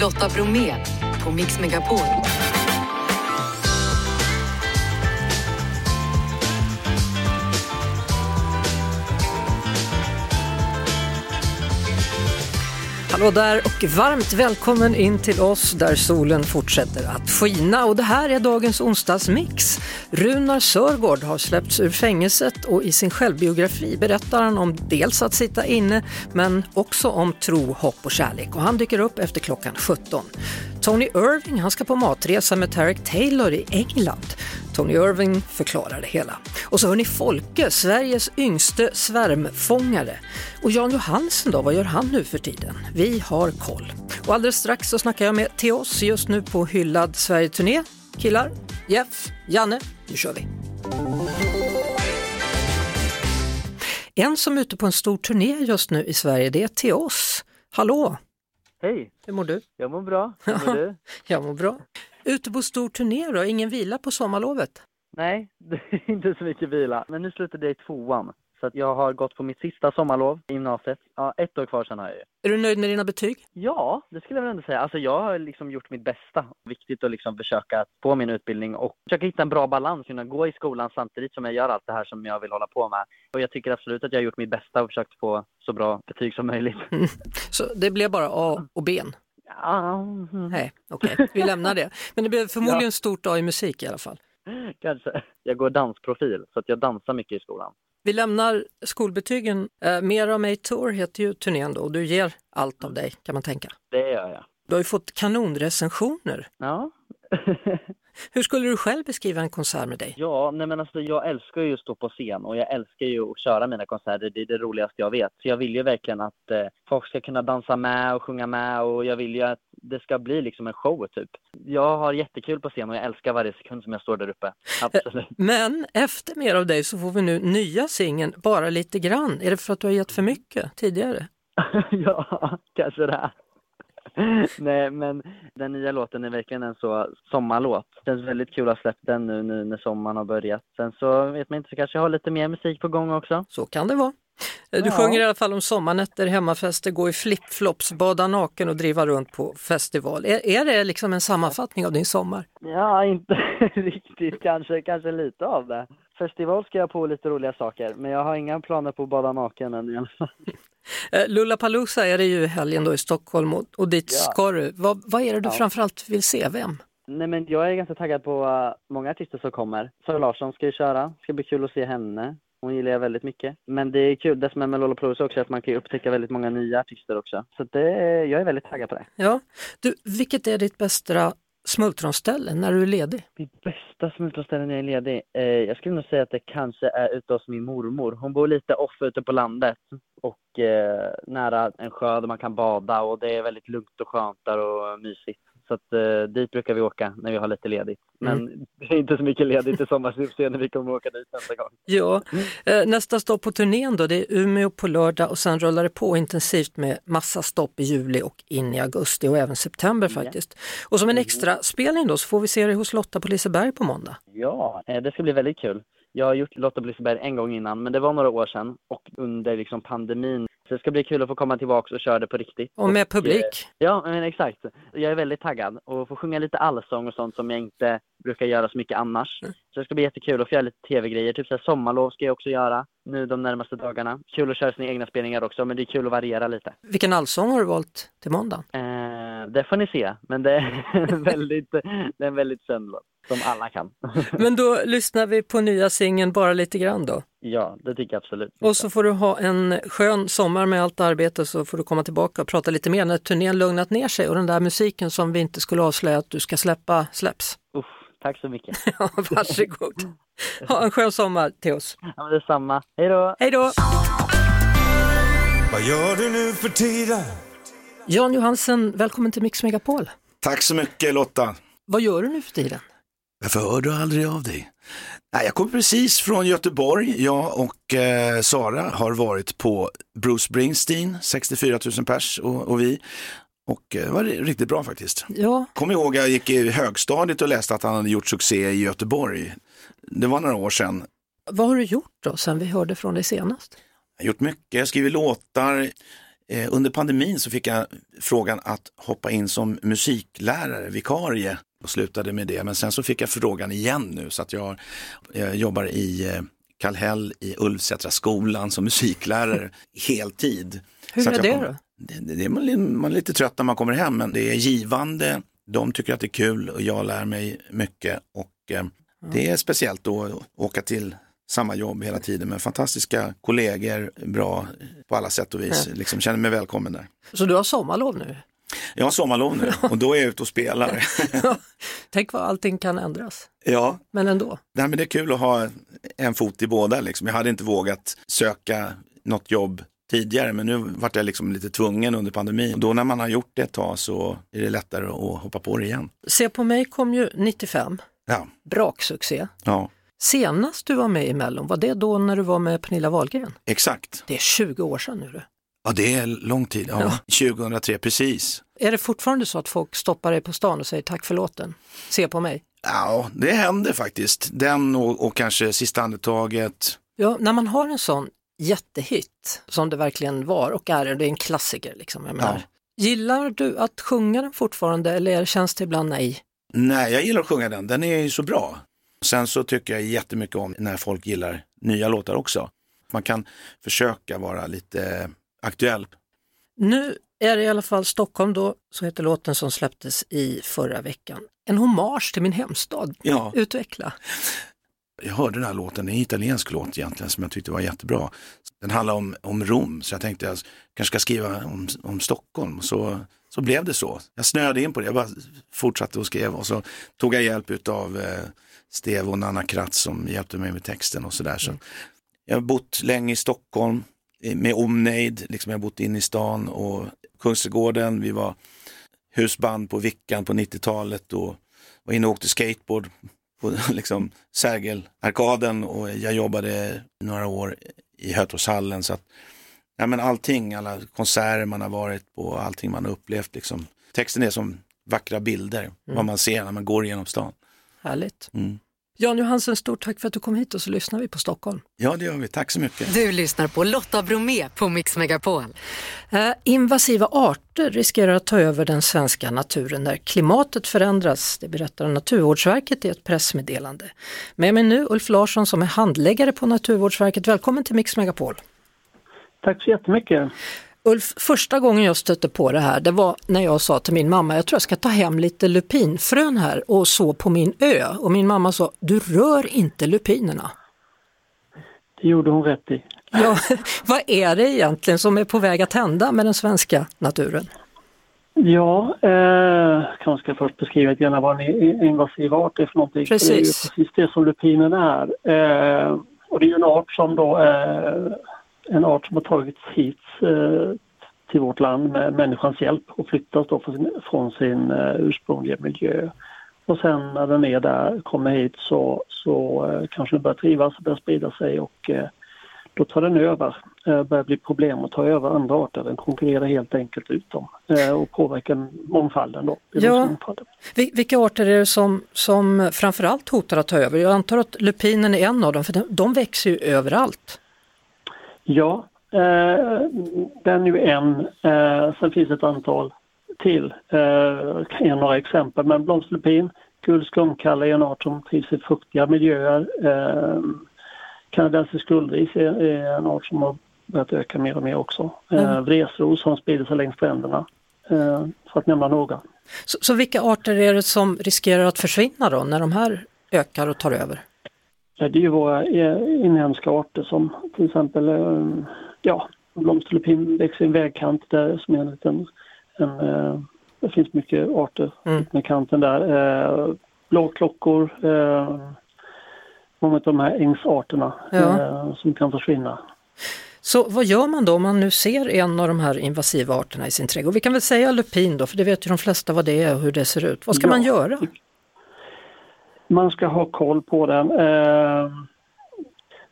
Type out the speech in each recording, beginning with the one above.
Lotta Bromé på Mix Megapol. Hallå där och varmt välkommen in till oss där solen fortsätter att skina och det här är dagens onsdagsmix. Runar Sörgård har släppts ur fängelset och i sin självbiografi berättar han om dels att sitta inne men också om tro, hopp och kärlek och han dyker upp efter klockan 17. Tony Irving han ska på matresa med Tarek Taylor i England. Tony Irving förklarar det hela. Och så hör ni Folke, Sveriges yngste svärmfångare. Och Jan Johansen då, vad gör han nu för tiden? Vi har koll. Och alldeles strax så snackar jag med Theos just nu på hyllad Sverigeturné. Killar, Jeff, Janne, nu kör vi! En som är ute på en stor turné just nu i Sverige, det är Theos. Hallå! Hej, Hur mår du? jag mår bra. Hur mår du? Jag mår bra. Ute på stor turné då, ingen vila på sommarlovet? Nej, det är inte så mycket vila. Men nu slutade jag i tvåan. Så att jag har gått på mitt sista sommarlov i gymnasiet. Ja, ett år kvar sen har jag ju. Är du nöjd med dina betyg? Ja, det skulle jag väl ändå säga. Alltså jag har liksom gjort mitt bästa. Viktigt att liksom försöka få min utbildning och försöka hitta en bra balans. Kunna gå i skolan samtidigt som jag gör allt det här som jag vill hålla på med. Och jag tycker absolut att jag har gjort mitt bästa och försökt få så bra betyg som möjligt. Så det blev bara A och B? Ja, Nej, okej, vi lämnar det. Men det blev förmodligen stort A i musik i alla fall. kanske. Jag går dansprofil, så att jag dansar mycket i skolan. Vi lämnar skolbetygen. Eh, Mer av mig Tour heter ju turnén då och du ger allt av dig kan man tänka. Det gör jag. Du har ju fått kanonrecensioner. Ja. Hur skulle du själv beskriva en konsert med dig? Ja, nej men alltså jag älskar ju att stå på scen och jag älskar ju att köra mina konserter. Det är det roligaste jag vet. Så jag vill ju verkligen att eh, folk ska kunna dansa med och sjunga med och jag vill ju att det ska bli liksom en show typ. Jag har jättekul på scen och jag älskar varje sekund som jag står där uppe. Absolut. Men efter mer av dig så får vi nu nya singeln Bara lite grann. Är det för att du har gett för mycket tidigare? ja, kanske det. är. Nej, men den nya låten är verkligen en så sommarlåt. Det känns väldigt kul att ha släppt den nu, nu när sommaren har börjat. Sen så vet man inte, så kanske jag har lite mer musik på gång också. Så kan det vara. Du Ja. sjunger i alla fall om sommarnätter, hemmafester, gå i flipflops, bada naken och driva runt på festival. Är, är det liksom en sammanfattning av din sommar? Ja, inte riktigt kanske, kanske lite av det. Festival ska jag på lite roliga saker, men jag har inga planer på att bada naken än i alla fall. Eh, Lollapalooza är det ju helgen då i Stockholm och, och dit Ja. ska du. Vad, vad är det du Ja. framförallt vill se? Vem? Nej men jag är ganska taggad på uh, många artister som kommer. Sara Larsson ska ju köra, ska bli kul att se henne. Hon gillar jag väldigt mycket. Men det är kul, det som är med Lollapalooza också är att man kan upptäcka väldigt många nya artister också. Så det, jag är väldigt taggad på det. Ja. Du, vilket är ditt bästa smultronställe när du är ledig? Mitt bästa smultronställe när jag är ledig? Eh, jag skulle nog säga att det kanske är ute hos min mormor. Hon bor lite off ute på landet och eh, nära en sjö där man kan bada och det är väldigt lugnt och skönt där och mysigt. Så att eh, dit brukar vi åka när vi har lite ledigt. Men det är inte så mycket ledigt i sommar så vi får se när vi kommer åka dit nästa gång. Ja, eh, nästa stopp på turnén då, det är Umeå på lördag och sen rullar det på intensivt med massa stopp i juli och in i augusti och även september faktiskt. Och som en extra spelning då så får vi se dig hos Lotta på Liseberg på måndag. Ja, eh, det ska bli väldigt kul. Jag har gjort Lotta på Liseberg en gång innan, men det var några år sedan och under liksom pandemin. Så det ska bli kul att få komma tillbaka och köra det på riktigt. Och med eh, publik. Ja, men exakt. Jag är väldigt taggad och få sjunga lite allsång och sånt som jag inte brukar göra så mycket annars. Mm. Så det ska bli jättekul att få göra lite tv-grejer. Typ så här sommarlov ska jag också göra nu de närmaste dagarna. Kul att köra sina egna spelningar också, men det är kul att variera lite. Vilken allsång har du valt till måndag? Eh, det får ni se, men det är väldigt, det är en väldigt känd låt som alla kan. Men då lyssnar vi på nya singeln bara lite grann då. ja, det tycker jag absolut. Och så får du ha en skön sommar med allt arbete så får du komma tillbaka och prata lite mer när turnén lugnat ner sig och den där musiken som vi inte skulle avslöja att du ska släppa släpps. Uff, tack så mycket. Ja, varsågod. Ha en skön sommar till oss. Ja, men detsamma. Hej då! Hej då! Vad gör du nu för tiden? Jan Johansen, välkommen till Mix Megapol. Tack så mycket Lotta. Vad gör du nu för tiden? Varför hör du aldrig av dig? Nej, jag kom precis från Göteborg. Jag och eh, Sara har varit på Bruce Springsteen, 64 000 pers och, och vi. Och eh, det var riktigt bra faktiskt. Ja, Kom ihåg, jag gick i högstadiet och läste att han hade gjort succé i Göteborg. Det var några år sedan. vad har du gjort då sen vi hörde från dig senast? Jag har gjort mycket, jag skriver låtar. Eh, under pandemin så fick jag frågan att hoppa in som musiklärare, vikarie och slutade med det. Men sen så fick jag frågan igen nu så att jag, jag jobbar i eh, Kallhäll i Ulvsätra skolan som musiklärare heltid. Hur är det jag då? Det, det, man, man är lite trött när man kommer hem men det är givande. De tycker att det är kul och jag lär mig mycket och eh, det är speciellt då att åka till samma jobb hela tiden med fantastiska kollegor, bra på alla sätt och vis. Liksom, känner mig välkommen där. Så du har sommarlov nu? Jag har sommarlov nu och då är jag ute och spelar. Tänk vad allting kan ändras. ja, Men ändå. Nej, men det är kul att ha en fot i båda. Liksom. Jag hade inte vågat söka något jobb tidigare men nu vart jag liksom lite tvungen under pandemin. Och då när man har gjort det ett tag så är det lättare att hoppa på det igen. Se på mig kom ju 95, Ja, braksuccé. ja Senast du var med i Mellon, var det då när du var med Pernilla Wahlgren? exakt. Det är 20 år sedan nu. Ja, det är lång tid. Ja, 2003, precis. Är det fortfarande så att folk stoppar dig på stan och säger tack för låten? Se på mig. Ja, det händer faktiskt. Den och, och kanske Sista andetaget. Ja, när man har en sån jättehit som det verkligen var och är, det är en klassiker liksom. Jag menar. Gillar du att sjunga den fortfarande eller känns det ibland nej? Nej, jag gillar att sjunga den. Den är ju så bra. Sen så tycker jag jättemycket om när folk gillar nya låtar också. Man kan försöka vara lite aktuell. Nu är det i alla fall Stockholm då, så heter låten som släpptes i förra veckan. En hommage till min hemstad. Ja, Utveckla. jag hörde den här låten, det är en italiensk låt egentligen som jag tyckte var jättebra. Den handlar om, om Rom, så jag tänkte jag kanske ska skriva om, om Stockholm. Så, så blev det så. Jag snöade in på det, jag bara fortsatte och skrev och så tog jag hjälp av eh, Steve och Nanna Kratz som hjälpte mig med texten och sådär. Så jag har bott länge i Stockholm med omnejd, liksom jag har bott inne i stan och Kungsträdgården, vi var husband på Vickan på 90-talet och var inne och åkte skateboard på liksom Sergelarkaden och jag jobbade några år i Hötorgshallen. Så att, ja, men allting, alla konserter man har varit på, allting man har upplevt. Liksom. Texten är som vackra bilder, vad man ser när man går genom stan. Härligt. Mm. Jan Johansen, stort tack för att du kom hit och så lyssnar vi på Stockholm. Ja, det gör vi. Tack så mycket. Du lyssnar på Lotta Bromé på Mix Megapol. Eh, invasiva arter riskerar att ta över den svenska naturen när klimatet förändras. Det berättar Naturvårdsverket i ett pressmeddelande. Med mig nu Ulf Larsson som är handläggare på Naturvårdsverket. Välkommen till Mix Megapol. Tack så jättemycket. Ulf, första gången jag stötte på det här, det var när jag sa till min mamma, jag tror jag ska ta hem lite lupinfrön här och så på min ö. Och min mamma sa, du rör inte lupinerna. Det gjorde hon rätt i. Ja, vad är det egentligen som är på väg att hända med den svenska naturen? Ja, eh, kanske ska först beskriva lite grann vad en invasiv art är för någonting. För Det är Precis. precis det som lupinen är. Eh, och det är en art som då är en art som har tagits hit eh, till vårt land med människans hjälp och flyttas då från sin, från sin eh, ursprungliga miljö. Och sen när den är där, kommer hit så, så eh, kanske den börjar trivas och börjar sprida sig och eh, då tar den över. Eh, börjar bli problem att ta över andra arter. Den konkurrerar helt enkelt ut dem eh, och påverkar mångfalden då. Ja. Mångfalden. Vil- Vilka arter är det som, som framförallt hotar att ta över? Jag antar att lupinen är en av dem, för de, de växer ju överallt. Ja, eh, den är ju en. Eh, sen finns ett antal till. Eh, kan ge några exempel. Men blomsterlupin, gul skumkalle är en art som trivs i fuktiga miljöer. Eh, kanadensisk guldris är, är en art som har börjat öka mer och mer också. Eh, Mm. vresros som sprider sig längs stränderna. Eh, för att nämna några. Så, så vilka arter är det som riskerar att försvinna då, när de här ökar och tar över? Det är ju våra eh, inhemska arter som till exempel eh, ja, blomsterlupin växer i en vägkant där som är en liten, en, eh, det finns mycket arter Mm. med kanten där. Eh, blåklockor, eh, många av de här ängsarterna Ja. eh, som kan försvinna. Så vad gör man då om man nu ser en av de här invasiva arterna i sin trädgård? Vi kan väl säga lupin då, för det vet ju de flesta vad det är och hur det ser ut. Vad ska Ja. man göra? Man ska ha koll på den. Eh,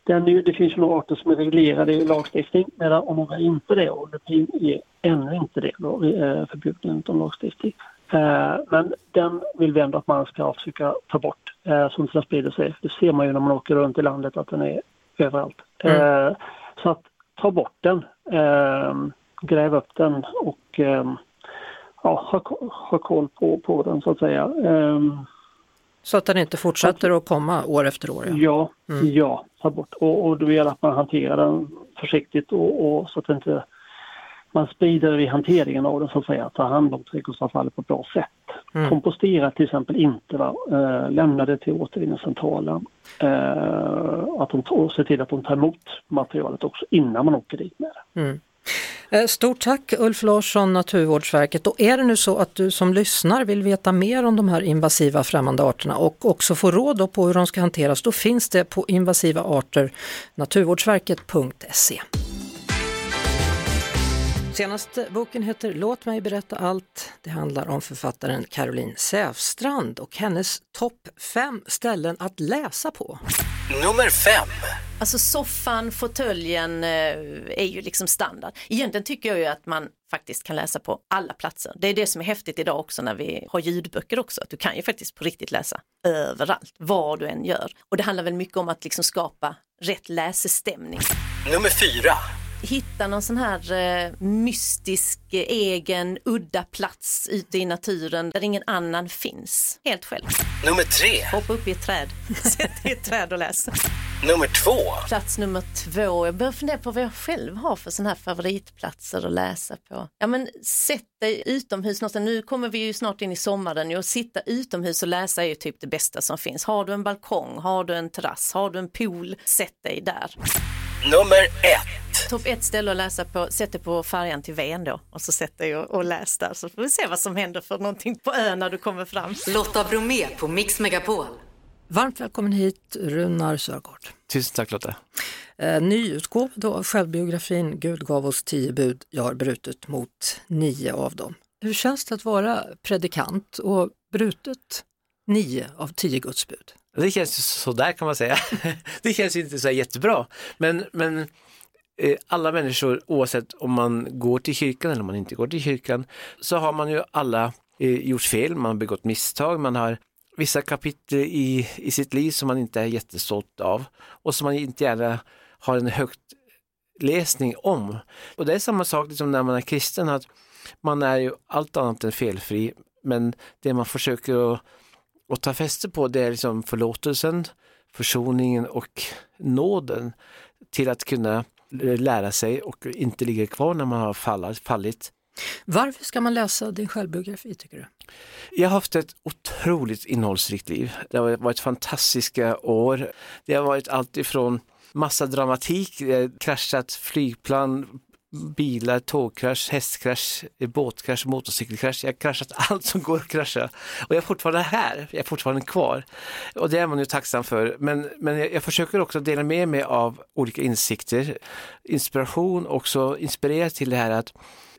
den är, det finns ju några arter som är reglerade i lagstiftning medan om några inte det och lupin är ännu inte det då, eh, förbjuden enligt lagstiftning. Eh, men den vill vi ändå att man ska försöka ta bort eh, inte den sprider sig. Det ser man ju när man åker runt i landet att den är överallt. Mm. Så att ta bort den. Gräva upp den och ja, ha, ha koll på, på den så att säga. Så att den inte fortsätter att komma år efter år? Ja, ja, mm. ja ta bort. Och, och då gäller att man hanterar den försiktigt och, och så att inte man sprider vid hanteringen av den så att säga, ta hand om trädgårdsavfallet på ett bra sätt. Mm. Kompostera till exempel inte, va? Eh, lämna det till återvinningscentralen. Eh, att de ser till att de tar emot materialet också innan man åker dit med det. Mm. Eh, stort tack Ulf Larsson, Naturvårdsverket. Och är det nu så att du som lyssnar vill veta mer om de här invasiva främmande arterna och också få råd på hur de ska hanteras, då finns det på invasiva arter, naturvårdsverket.se. Senaste boken heter Låt mig berätta allt. Det handlar om författaren Caroline Säfstrand och hennes topp fem ställen att läsa på. Nummer fem. Alltså soffan, fåtöljen eh, är ju liksom standard. Egentligen tycker jag ju att man faktiskt kan läsa på alla platser. Det är det som är häftigt idag också när vi har ljudböcker också. Att du kan ju faktiskt på riktigt läsa överallt, vad du än gör. Och det handlar väl mycket om att liksom skapa rätt läsestämning. Nummer fyra hitta någon sån här eh, mystisk, egen, udda plats ute i naturen där ingen annan finns. Helt själv. Nummer tre. Hoppa upp i ett träd. Sätt dig i ett träd och läs. Nummer två. Plats nummer två. Jag börjar fundera på vad jag själv har för såna här favoritplatser att läsa på. Ja men sätt dig utomhus någonstans. Nu kommer vi ju snart in i sommaren och sitta utomhus och läsa är ju typ det bästa som finns. Har du en balkong, har du en terrass, har du en pool, sätt dig där. Nummer ett. Topp ett ställe att läsa på, sätt dig på färjan till Ven då och så sätt dig och, och läs där så får vi se vad som händer för någonting på ön när du kommer fram. Lotta Bromé på Mix Megapol. Varmt välkommen hit Runar Sörgård. Tusen tack Lotta. Eh, nyutgåva då av självbiografin Gud gav oss tio bud, jag har brutit mot nio av dem. Hur känns det att vara predikant och brutit nio av tio och Det känns sådär kan man säga. det känns inte så jättebra. Men, men eh, alla människor, oavsett om man går till kyrkan eller om man inte går till kyrkan, så har man ju alla eh, gjort fel, man har begått misstag, man har vissa kapitel i, i sitt liv som man inte är jättestolt av och som man inte gärna har en högt läsning om. Och det är samma sak liksom när man är kristen, att man är ju allt annat än felfri, men det man försöker att och ta fäste på det är liksom förlåtelsen, försoningen och nåden till att kunna lära sig och inte ligga kvar när man har fallit. Varför ska man läsa din självbiografi tycker du? Jag har haft ett otroligt innehållsrikt liv. Det har varit fantastiska år. Det har varit allt ifrån massa dramatik, kraschat flygplan, bilar, tågkrasch, hästkrasch, båtkrasch, motorcykelkrasch. Jag har kraschat allt som går att krascha. Och jag är fortfarande här, jag är fortfarande kvar. Och det är man ju tacksam för. Men, men jag, jag försöker också dela med mig av olika insikter, inspiration, också inspirera till det här att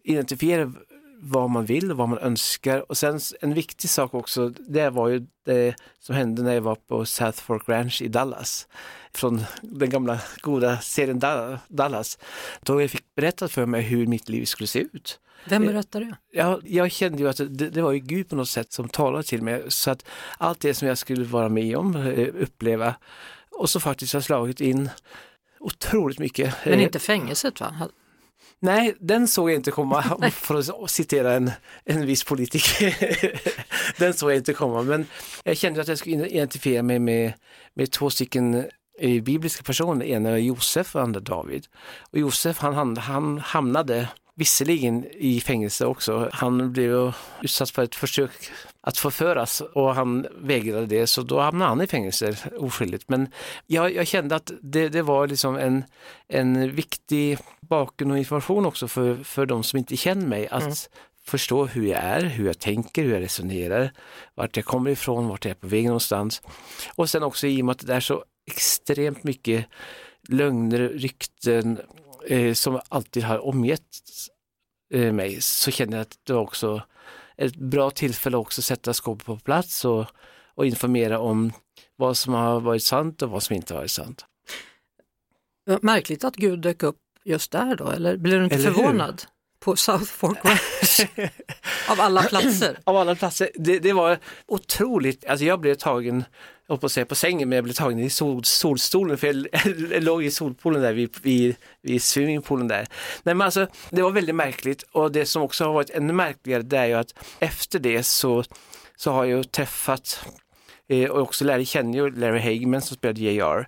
identifiera vad man vill och vad man önskar. Och sen en viktig sak också, det var ju det som hände när jag var på South Fork Ranch i Dallas. Från den gamla goda serien Dallas. Då jag fick berättat för mig hur mitt liv skulle se ut. Vem berättade det? Jag, jag kände ju att det, det, var ju Gud på något sätt som talade till mig. Så att allt det som jag skulle vara med om, eh, uppleva och så faktiskt har slagit in otroligt mycket. Men inte fängelset va? Nej, den såg jag inte komma, för att citera en, en viss politiker. den såg jag inte komma, men jag kände att jag skulle identifiera mig med, med två stycken eh, bibliska personer, ena är Josef och andra David. Och Josef han, han hamnade visserligen i fängelse också. Han blev utsatt för ett försök att förföras och han vägrade det så då hamnade han i fängelse oskyldigt. Men jag, jag kände att det, det, var liksom en, en viktig bakgrund och information också för, för de som inte känner mig att mm. förstå hur jag är, hur jag tänker, hur jag resonerar, vart jag kommer ifrån, vart jag är på väg någonstans. Och sen också i och med att det är så extremt mycket lögner, rykten eh, som alltid har omgett eh, mig så känner jag att det var också ett bra tillfälle också att sätta skåpet på plats och, och informera om vad som har varit sant och vad som inte har varit sant. Märkligt att Gud dök upp just där då, eller blir du inte eller förvånad? Hur? På South Fork Ranch, av alla platser? av alla platser. Det, det, var otroligt, alltså jag blev tagen jag höll på att säga på sängen, men jag blev tagen i sol, solstolen för jag, jag låg i solpoolen där vid, vid, vid swimmingpoolen där. Nej men alltså, det var väldigt märkligt och det som också har varit ännu märkligare det är ju att efter det så, så har jag träffat Eh, och också lärde känna ju Larry Hagman som spelade JR.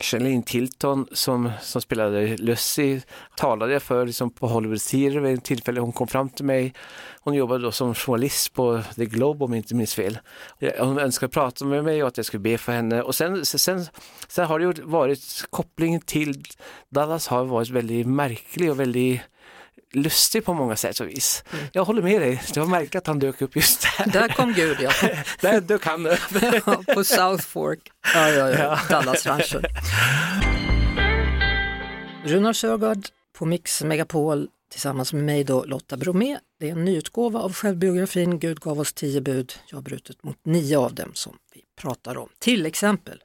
Charlene Tilton som, som spelade Lucy talade jag för liksom på Hollywood Theatre vid ett tillfälle. Hon kom fram till mig. Hon jobbade då som journalist på The Globe om jag inte minns fel. Hon önskade prata med mig och att jag skulle be för henne. Och sen, sen, sen har det ju varit kopplingen till Dallas har varit väldigt märklig och väldigt lustig på många sätt och vis. Mm. Jag håller med dig, det var märkligt att han dök upp just där. Där kom Gud ja, Där dök han upp. på, på South Fork. Ja, ja, ja. Dallas-ranchen. Runar Sörgård på Mix Megapol tillsammans med mig då Lotta Bromé. Det är en nyutgåva av självbiografin Gud gav oss tio bud. Jag har brutit mot nio av dem som vi pratar om. Till exempel,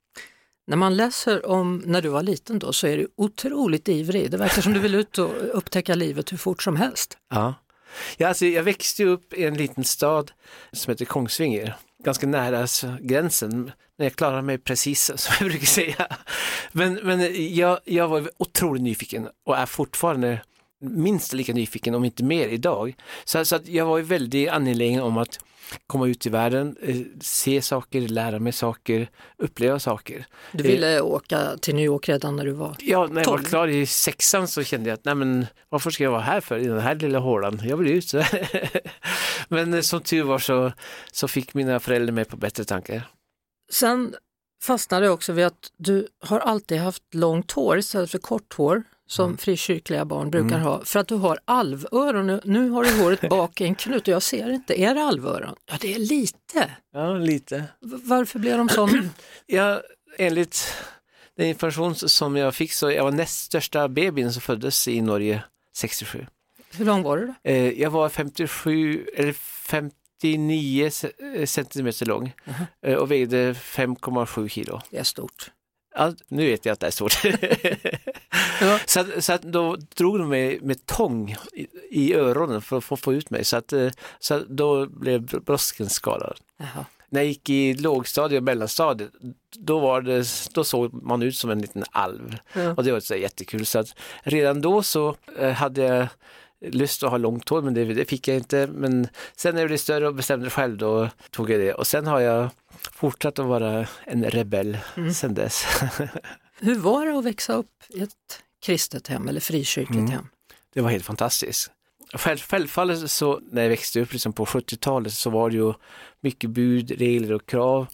när man läser om när du var liten då så är du otroligt ivrig. Det verkar som du vill ut och upptäcka livet hur fort som helst. Ja. Ja, alltså, jag växte upp i en liten stad som heter Kongsvinger, ganska nära gränsen. Men jag klarade mig precis som jag brukar säga. Men, men jag, jag var otroligt nyfiken och är fortfarande minst lika nyfiken, om inte mer idag. Så, så att jag var väldigt angelägen om att komma ut i världen, eh, se saker, lära mig saker, uppleva saker. Du ville åka till New York redan när du var Ja, när jag var 12. klar i sexan så kände jag att nej men varför ska jag vara här för i den här lilla hålan? Jag vill ut. men eh, som tur var så, så fick mina föräldrar mig på bättre tankar. Sen fastnade jag också vid att du har alltid haft långt hår istället för kort hår som Mm. frikyrkliga barn brukar ha för att du har alvöron. Nu- Nu har du håret bak i en knut och jag ser inte, är det alvöron? Ja det är lite. Ja, lite. Varför blev de sådana? Ja, enligt den information som jag fick så jag var näst största bebisen som föddes i Norge 67. Hur lång var du då? Eh, jag var 57 eller 59 ce- eh, centimeter lång eh, och vägde 5,7 kilo. Det är stort. Ja, nu vet jag att det är stort. Ja. så att, så att då drog de mig med tång i, i öronen för att få, få ut mig. Så, att, eh, så att då blev brosken skadad. Jaha. När jag gick i lågstadiet och mellanstadiet, då, var det, då såg man ut som en liten alv. Ja. Och det var så jättekul. Så att redan då så eh, hade jag lust att ha långt hår, men det, det fick jag inte. Men sen när jag blev större och bestämde själv, då tog jag det. Och sen har jag fortsatt att vara en rebell sen dess. Hur var det att växa upp i ett kristet hem eller frikyrkligt Mm. hem? Det var helt fantastiskt. Själv, självfallet så när jag växte upp liksom på 70-talet så var det ju mycket bud, regler och krav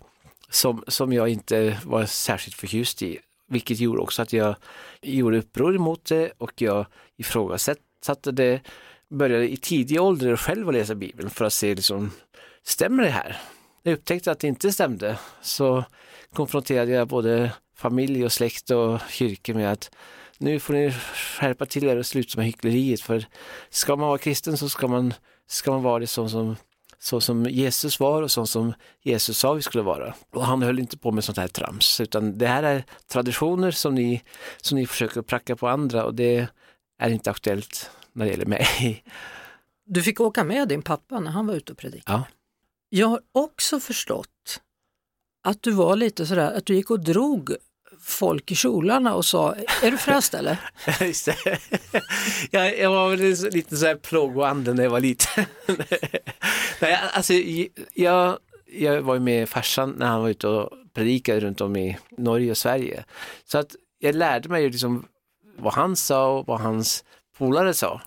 som, som jag inte var särskilt förtjust i. Vilket gjorde också att jag gjorde uppror emot det och jag ifrågasatte det. Började i tidig ålder själv att läsa Bibeln för att se liksom, stämmer det här? När jag upptäckte att det inte stämde så konfronterade jag både familj och släkt och kyrka med att nu får ni skärpa till er och sluta med hyckleriet för ska man vara kristen så ska man, ska man vara det så som, så som Jesus var och så som Jesus sa vi skulle vara. Och han höll inte på med sånt här trams utan det här är traditioner som ni, som ni försöker pracka på andra och det är inte aktuellt när det gäller mig. Du fick åka med din pappa när han var ute och predikade. Ja. Jag har också förstått att du var lite sådär, att du gick och drog folk i kjolarna och sa, är du frälst eller? Jag, jag var väl lite så här plågoande när jag var liten. Nej, alltså, jag, jag var med farsan när han var ute och predikade runt om i Norge och Sverige. Så att jag lärde mig liksom vad han sa och vad hans polare sa.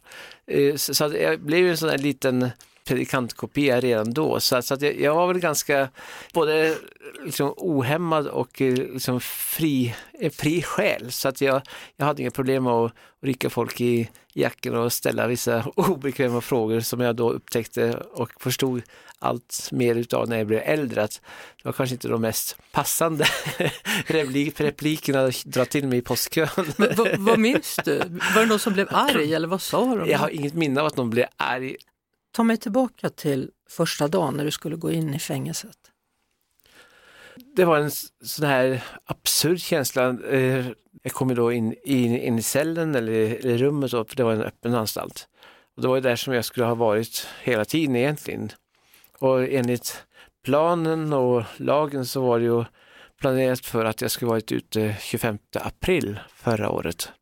Eh, så, att jag blev ju en sån där liten predikantkopia redan då. Så, så att jag, jag var väl ganska både liksom ohämmad och eh, liksom fri, eh, fri själ. Så att jag, jag hade inga problem med att rycka folk i jacken och ställa vissa obekväma frågor som jag då upptäckte och förstod allt mer utav när jag blev äldre. Att det var kanske inte de mest passande replik, replikerna att dra till mig i postkön. Vad, vad minns du? Var det någon som blev arg eller vad sa de? Jag har inget minne av att någon blev arg. Ta mig tillbaka till första dagen när du skulle gå in i fängelset. Det var en sån här absurd känsla. Eh, Jag kom då in, in, in i cellen eller, eller rummet, då, för det var en öppen anstalt. Och det var ju där som jag skulle ha varit hela tiden egentligen. Och enligt planen och lagen så var det ju planerat för att jag skulle varit ute 25 april förra året.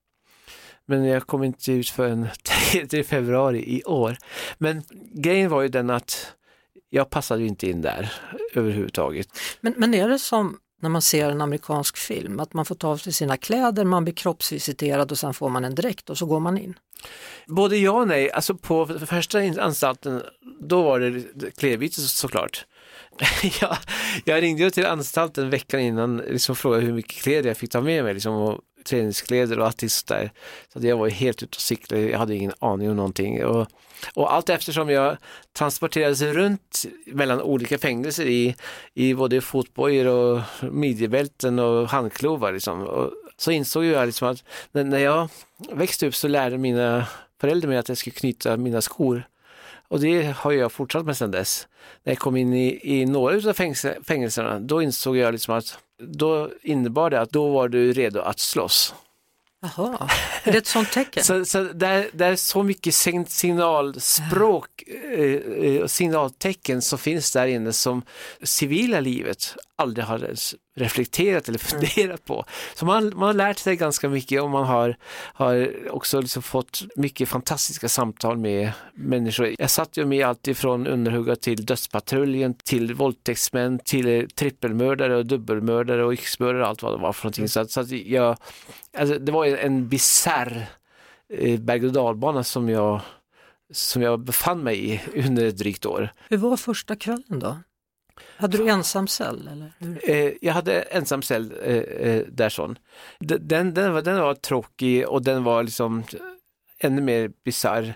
Men jag kom inte ut förrän 3 februari i år. Men grejen var ju den att jag passade ju inte in där överhuvudtaget. Men, men är det som när man ser en amerikansk film, att man får ta av sig sina kläder, man blir kroppsvisiterad och sen får man en dräkt och så går man in? Både ja och nej, alltså på första anstalten då var det klädbyte såklart. jag, jag ringde till anstalten veckan innan och liksom frågade hur mycket kläder jag fick ta med mig liksom, och träningskläder och artister. Så jag var helt ute och cyklade, jag hade ingen aning om någonting. Och, och allt eftersom jag transporterades runt mellan olika fängelser i, i både fotbojor och midjebälten och handklovar liksom. Och så insåg jag liksom att när jag växte upp så lärde mina föräldrar mig att jag skulle knyta mina skor. Och det har jag fortsatt med sedan dess. När jag kom in i, i några av fängelserna, då insåg jag liksom att då innebar det att då var du redo att slåss. Jaha, är det ett sånt tecken? så, så där, där är så mycket signalspråk och eh, signaltecken som finns där inne som civila livet aldrig har reflekterat eller funderat på. Så man, man har lärt sig ganska mycket och man har, har också liksom fått mycket fantastiska samtal med människor. Jag satt ju med allt ifrån underhugga till dödspatrullen, till våldtäktsmän, till trippelmördare och dubbelmördare och yxmördare och allt vad det var för någonting. Så, att, så att jag, alltså det var en bisarr eh, berg och dalbana som jag som jag befann mig i under ett drygt år. Hur var första kvällen då? Hade du ensam cell? Eller? Eh, jag hade ensam cell eh, eh, där sån. Den, den, var, den var tråkig och den var liksom eh, ännu mer bisarr.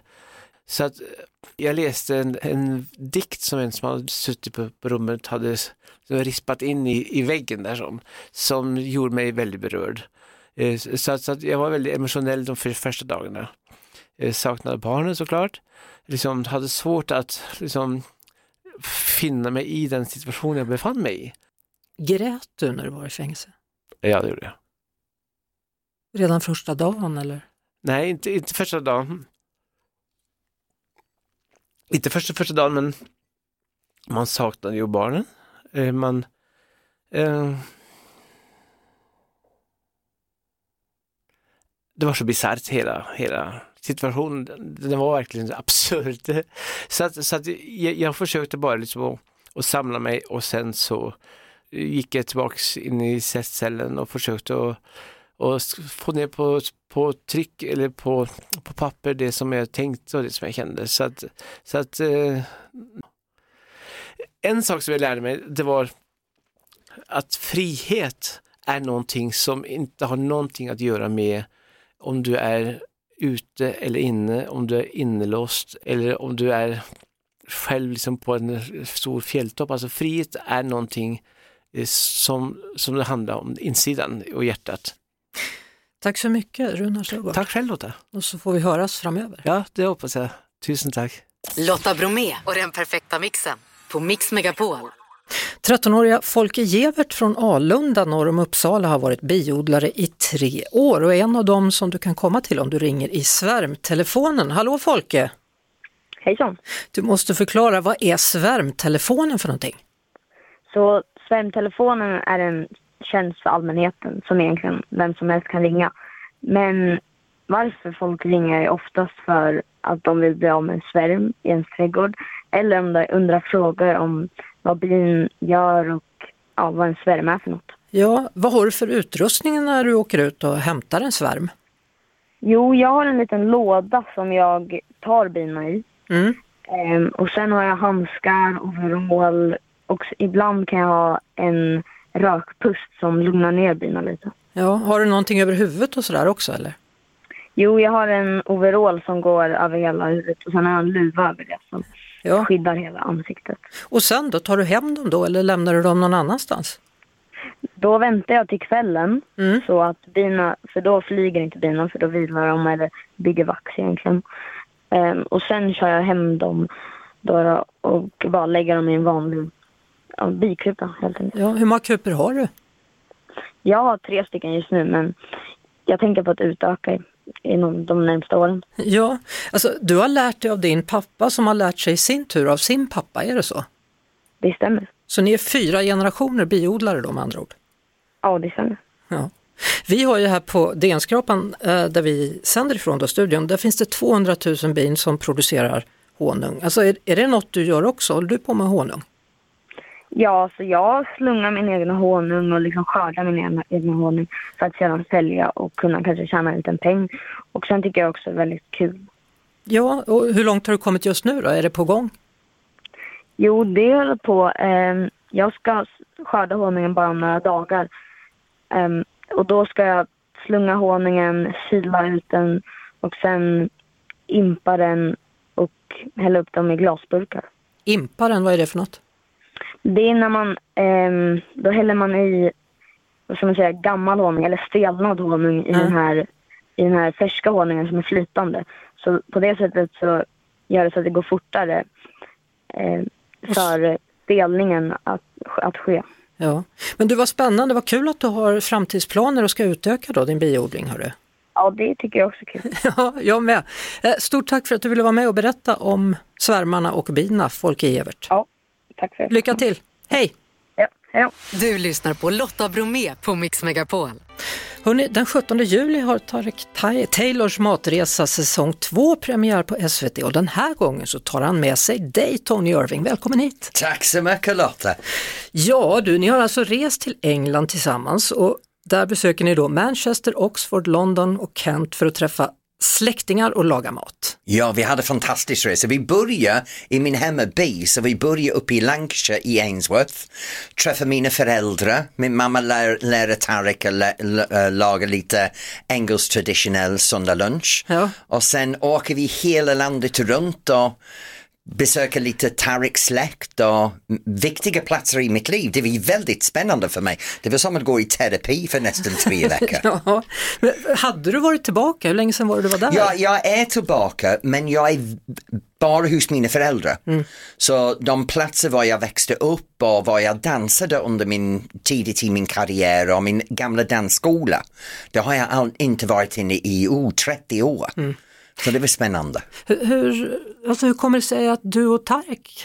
Så att eh, jag läste en, en dikt som en som hade suttit på, på rummet hade rispat in i, i väggen där som, som gjorde mig väldigt berörd. Eh, så, att, så att jag var väldigt emotionell de första dagarna. Eh, saknade barnen såklart. Liksom hade svårt att liksom, finna mig i den situation jag befann mig i. Grät du när du var i fängelse? Ja, det gjorde jag. Redan första dagen eller? Nej, inte, inte första dagen. Inte första, första dagen, men man saknade ju barnen. Eh, man... Eh, det var så bisarrt hela, hela situationen, den var verkligen absurd. Så att, så att jag, jag försökte bara liksom att, att, samla mig och sen så gick jag tillbaks in i cellen och försökte att och få ner på, på tryck eller på, på papper det som jag tänkte och det som jag kände. Så att, så att eh, en sak som jag lärde mig det var att frihet är någonting som inte har någonting att göra med om du är ute eller inne, om du är inlåst eller om du är själv liksom på en stor fjälltopp. Alltså frihet är någonting eh, som, som det handlar om, insidan och hjärtat. Tack så mycket Runar Sjögård. Tack själv Lotta. Och så får vi höras framöver. Ja, det hoppas jag. Tusen tack. Lotta Bromé och den perfekta mixen på Mix Megapol. 13-åriga Folke Gevert från Alunda norr om Uppsala har varit biodlare i tre år och är en av dem som du kan komma till om du ringer i svärmtelefonen. Hallå Folke! Hejsan! Du måste förklara, vad är svärmtelefonen för någonting? Så svärmtelefonen är en tjänst för allmänheten som egentligen vem som helst kan ringa. Men varför folk ringer är oftast för att de vill bli av med en svärm i ens trädgård eller om de undrar frågor om vad bin gör och ja, vad en svärm är för något. Ja, vad har du för utrustning när du åker ut och hämtar en svärm? Jo, jag har en liten låda som jag tar bina i. Mm. Ehm, och sen har jag handskar, overall och ibland kan jag ha en rökpust som lugnar ner bina lite. Ja, har du någonting över huvudet och sådär också eller? Jo, jag har en overall som går över hela huvudet och sen har jag en luva över det som ja. skyddar hela ansiktet. Och sen då, tar du hem dem då eller lämnar du dem någon annanstans? Då väntar jag till kvällen mm. så att bina, för då flyger inte bina för då vilar de eller bygger vax egentligen. Um, och sen kör jag hem dem då och bara lägger dem i en vanlig ja, bikupa helt enkelt. Ja, hur många kupor har du? Jag har tre stycken just nu men jag tänker på att utöka inom de närmsta åren. Ja, alltså du har lärt dig av din pappa som har lärt sig i sin tur av sin pappa, är det så? Det stämmer. Så ni är fyra generationer biodlare då med andra ord? Ja, det stämmer. Ja. Vi har ju här på DN-skrapan eh, där vi sänder ifrån då, studion, där finns det 200 000 bin som producerar honung. Alltså är, är det något du gör också? Håller du på med honung? Ja, så jag slungar min egen honung och liksom skördar min egna honung för att sedan sälja och kunna kanske tjäna en liten peng. Och sen tycker jag också det är väldigt kul. Ja, och hur långt har du kommit just nu då? Är det på gång? Jo, det håller på. Ehm, jag ska skörda honungen bara om några dagar. Ehm, och då ska jag slunga honungen, sila ut den och sen impa den och hälla upp dem i glasburkar. Imparen, vad är det för något? Det är när man, ehm, då häller man i, vad ska man säga, gammal honung eller stelnad honung i, Mm. den här, i den här färska honungen som är flytande. Så på det sättet så gör det så att det går fortare eh, för stelningen att, att ske. Ja, men du var spännande, vad kul att du har framtidsplaner och ska utöka då din biodling. Hörru. Ja, det tycker jag också är kul. Ja, jag med. Eh, Stort tack för att du ville vara med och berätta om svärmarna och bina, Folke Evert. Ja, tack för det. Lycka till! Hej! Ja, hej då. Du lyssnar på Lotta Bromé på Mix Megapol. Hörrni, den 17 juli har Tarek Ta- Taylors matresa säsong 2 premiär på SVT och den här gången så tar han med sig dig Tony Irving. Välkommen hit! Tack så mycket Lotta. Ja du, ni har alltså rest till England tillsammans och där besöker ni då Manchester, Oxford, London och Kent för att träffa släktingar och laga mat. Ja, vi hade fantastisk resa. Vi började i min hemmaby, så vi började uppe i Lancashire i Ainsworth. Träffade mina föräldrar. Min mamma lär, lärde Tarek att lä, lä, äh, laga lite engelsk traditionell söndagslunch. Ja. Och sen åker vi hela landet runt och besöka lite Tareks släkt och viktiga platser i mitt liv. Det var väldigt spännande för mig. Det var som att gå i terapi för nästan tre veckor. Ja, men hade du varit tillbaka? Hur länge sedan var det du var där? Ja, jag är tillbaka men jag är bara hos mina föräldrar. Så de platser var jag växte upp och var jag dansade under min tidigt i min karriär och min gamla dansskola. Det har jag all, inte varit inne i oh, 30 år. Så det var spännande. Hur, alltså hur kommer det sig att du och Tarek,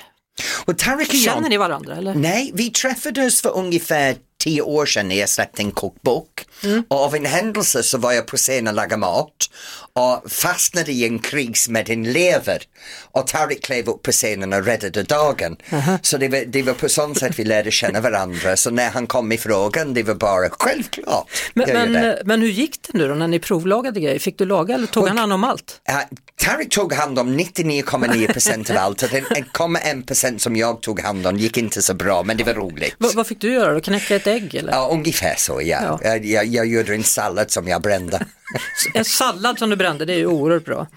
Och Tarek och jag, känner ni varandra eller? Nej, vi träffades för ungefär tio år sedan när jag släppte en kokbok. Och av en händelse så var jag på scen och lagade mat och fastnade i en kris med en lever. Och Tarik klev upp på scenen och räddade dagen. Så det var, det var på sånt sätt vi lärde känna varandra. Så när han kom i frågan, det var bara självklart. Men, men, det. men hur gick det nu då när ni provlagade grejer? Fick du laga eller tog Och- han hand om allt? Uh, Tarik tog hand om 99,9% av allt och den 1,1% som jag tog hand om gick inte så bra men det var roligt. Va, vad fick du göra då? Knäcka ett ägg eller? Ja, ungefär så ja. Ja. Jag, jag, jag gjorde en sallad som jag brände. En sallad som du brände, det är ju oerhört bra.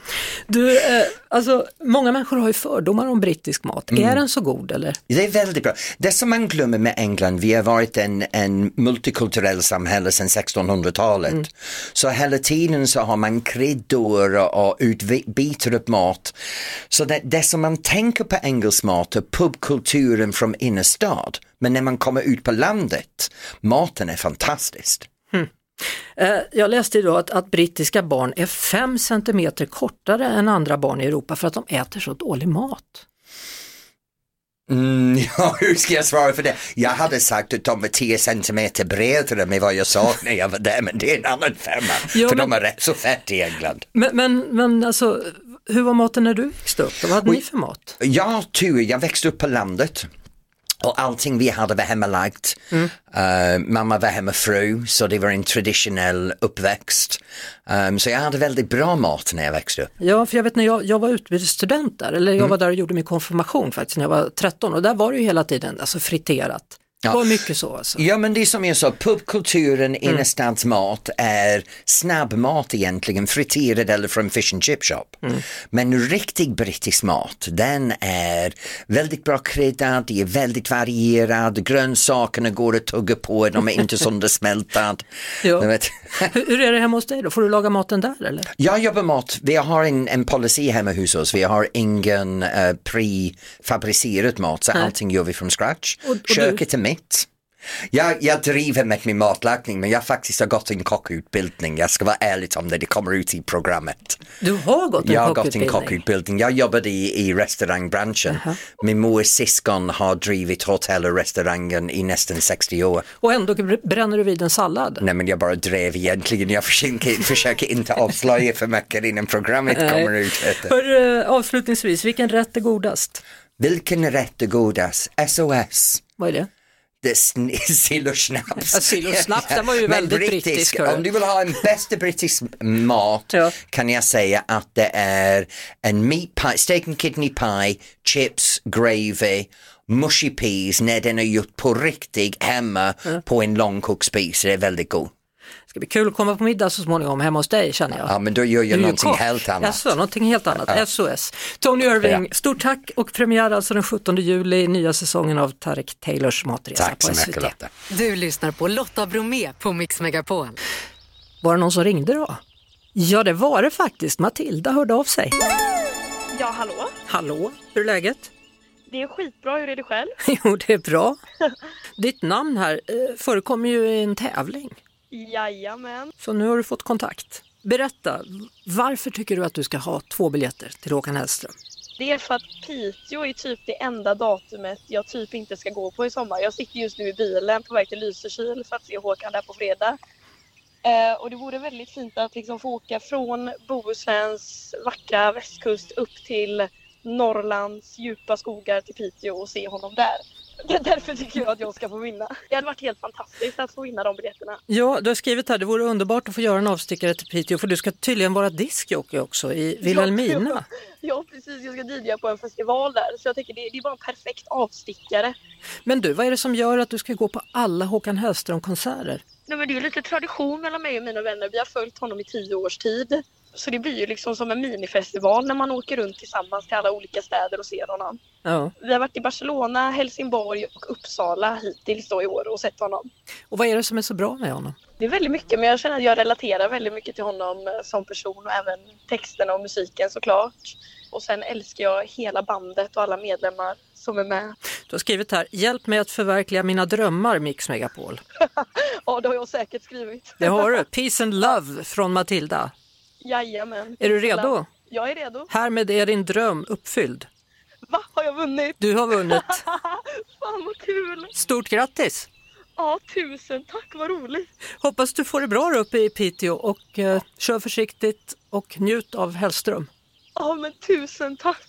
Du, eh, alltså, många människor har ju fördomar om brittisk mat. Mm. Är den så god eller? Det är väldigt bra. Det som man glömmer med England, vi har varit en, en multikulturell samhälle sedan 1600-talet. Så hela tiden så har man kryddor och, och utbyter upp mat. Så det, det som man tänker på engelsk mat är pubkulturen från innerstad. Men när man kommer ut på landet, maten är fantastisk. Eh, jag läste idag att, att brittiska barn är fem centimeter kortare än andra barn i Europa för att de äter så dålig mat. Mm, ja, hur ska jag svara för det? Jag hade sagt att de var 10 centimeter bredare med vad jag sa när jag var där, men det är en annan femma. Ja, för men- de är rätt så fett i England. Men, men, men alltså, hur var maten när du växte upp? Vad hade ni för mat? Jag tur, jag växte upp på landet. Och allting vi hade var hemmalagt. Mm. Eh, mamma var hemmafru så det var en traditionell uppväxt. Um, så jag hade väldigt bra mat när jag växte upp. Ja, för jag vet när jag, jag var utbytesstudent där, eller jag Mm. var där och gjorde min konfirmation faktiskt när jag var 13 och där var det ju hela tiden alltså friterat. Ja. Det var mycket så alltså. Ja men det är som jag sa, pubkulturen, Mm. innerstadsmat är snabbmat egentligen, friterad eller från fish and chip shop. Mm. Men riktig brittisk mat, den är väldigt bra kryddad, det är väldigt varierad, grönsakerna går att tugga på, de är inte söndersmälta. Ja. Du vet. Hur, är det hemma hos dig då? Får du laga maten där eller? Jag jobbar mat, vi har en, en policy hemma hos oss, vi har ingen uh, prefabricerad mat så Nej. allting gör vi från scratch. Och- och du- Köket är mitt. Jag, jag driver med min matlagning men jag faktiskt har gått en kockutbildning. Jag ska vara ärlig om det, det kommer ut i programmet. Du har gått en Jag har gått en kockutbildning? Jag jobbade i, i restaurangbranschen. Min mors syskon har drivit hotell och restaurangen i nästan 60 år. Och ändå bränner du vid en sallad? Nej men jag bara drev egentligen. Jag försöker, försöker inte avslöja för mycket innan programmet Nej. kommer ut. För, eh, avslutningsvis, vilken rätt är godast? Vilken rätt är godast? SOS. Vad är det? Sn- sill och snaps. Ja, sill och snaps, den var ju väldigt brittisk, hörru. Om du vill ha en bästa brittisk mat kan jag säga att det är en meat pie, steak and kidney pie, chips, gravy, mushy peas när den är gjort på riktigt hemma på en långkoksspis. Det är väldigt god. Ska bli kul att komma på middag så småningom hemma hos dig känner jag. Ja men då gör jag någonting kock. helt annat. Jaså, någonting helt annat. Ja. SOS. Tony Irving, Ja. stort tack och premiär alltså den 17 juli, nya säsongen av Tarek Taylors matresa Tack på så SVT. mycket Lotta. Du lyssnar på Lotta Bromé på Mix Megapol. Var det någon som ringde då? Ja, det var det faktiskt. Matilda hörde av sig. Ja, hallå? Hallå, hur är läget? Det är skitbra, hur är det själv? Jo, det är bra. Ditt namn här eh, förekommer ju i en tävling, Jajamän. så nu har du fått kontakt. Berätta, varför tycker du att du ska ha två biljetter till Håkan Hellström? Det är för att Piteå är typ det enda datumet jag typ inte ska gå på i sommar. Jag sitter just nu i bilen på väg till Lysekil för att se Håkan där på fredag. Eh, och det vore väldigt fint att liksom få åka från Bohusläns vackra västkust upp till Norrlands djupa skogar till Piteå och se honom där. Det är därför tycker jag att jag ska få vinna. Det hade varit helt fantastiskt att få vinna de biljetterna. Ja, du har skrivit här, det vore underbart att få göra en avstickare till Piteå för du ska tydligen vara diskjockey också i Vilhelmina. Ja precis, jag ska DJa på en festival där så jag tänker det, det är bara en perfekt avstickare. Men du, vad är det som gör att du ska gå på alla Håkan Hellström-konserter? Nej men det är lite tradition mellan mig och mina vänner. Vi har följt honom i tio års tid. Så det blir ju liksom som en minifestival när man åker runt tillsammans till alla olika städer och ser honom. Ja. Vi har varit i Barcelona, Helsingborg och Uppsala hittills då i år och sett honom. Och vad är det som är så bra med honom? Det är väldigt mycket men jag känner att jag relaterar väldigt mycket till honom eh, som person och även texterna och musiken såklart. Och sen älskar jag hela bandet och alla medlemmar som är med. Du har skrivit här, hjälp mig att förverkliga mina drömmar Mix Megapol. Ja det har jag säkert skrivit. Det har du, Peace and Love från Matilda. Jajamän. Är du redo? Jag är redo. Härmed är din dröm uppfylld. Va, har jag vunnit? Du har vunnit. Fan vad kul! Stort grattis! Ja, tusen tack, vad roligt! Hoppas du får det bra där uppe i Piteå och eh, kör försiktigt och njut av Hellström. Ja, men tusen tack!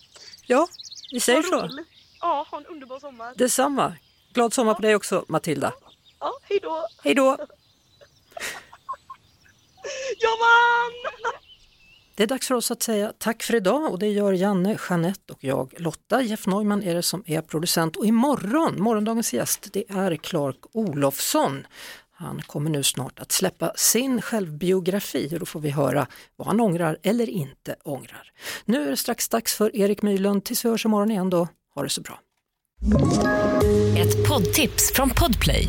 Ja, vi säger Vad så. roligt. Ja, ha en underbar sommar. Detsamma. Glad sommar på dig också Matilda. Ja, hej då! Hej då! Jag vann! Det är dags för oss att säga tack för idag och det gör Janne, Jeanette och jag Lotta. Jeff Neumann är det som är producent och imorgon, morgondagens gäst, det är Clark Olofsson. Han kommer nu snart att släppa sin självbiografi och då får vi höra vad han ångrar eller inte ångrar. Nu är det strax dags för Erik Mylund. Tills vi hörs imorgon igen då, ha det så bra. Ett poddtips från Podplay.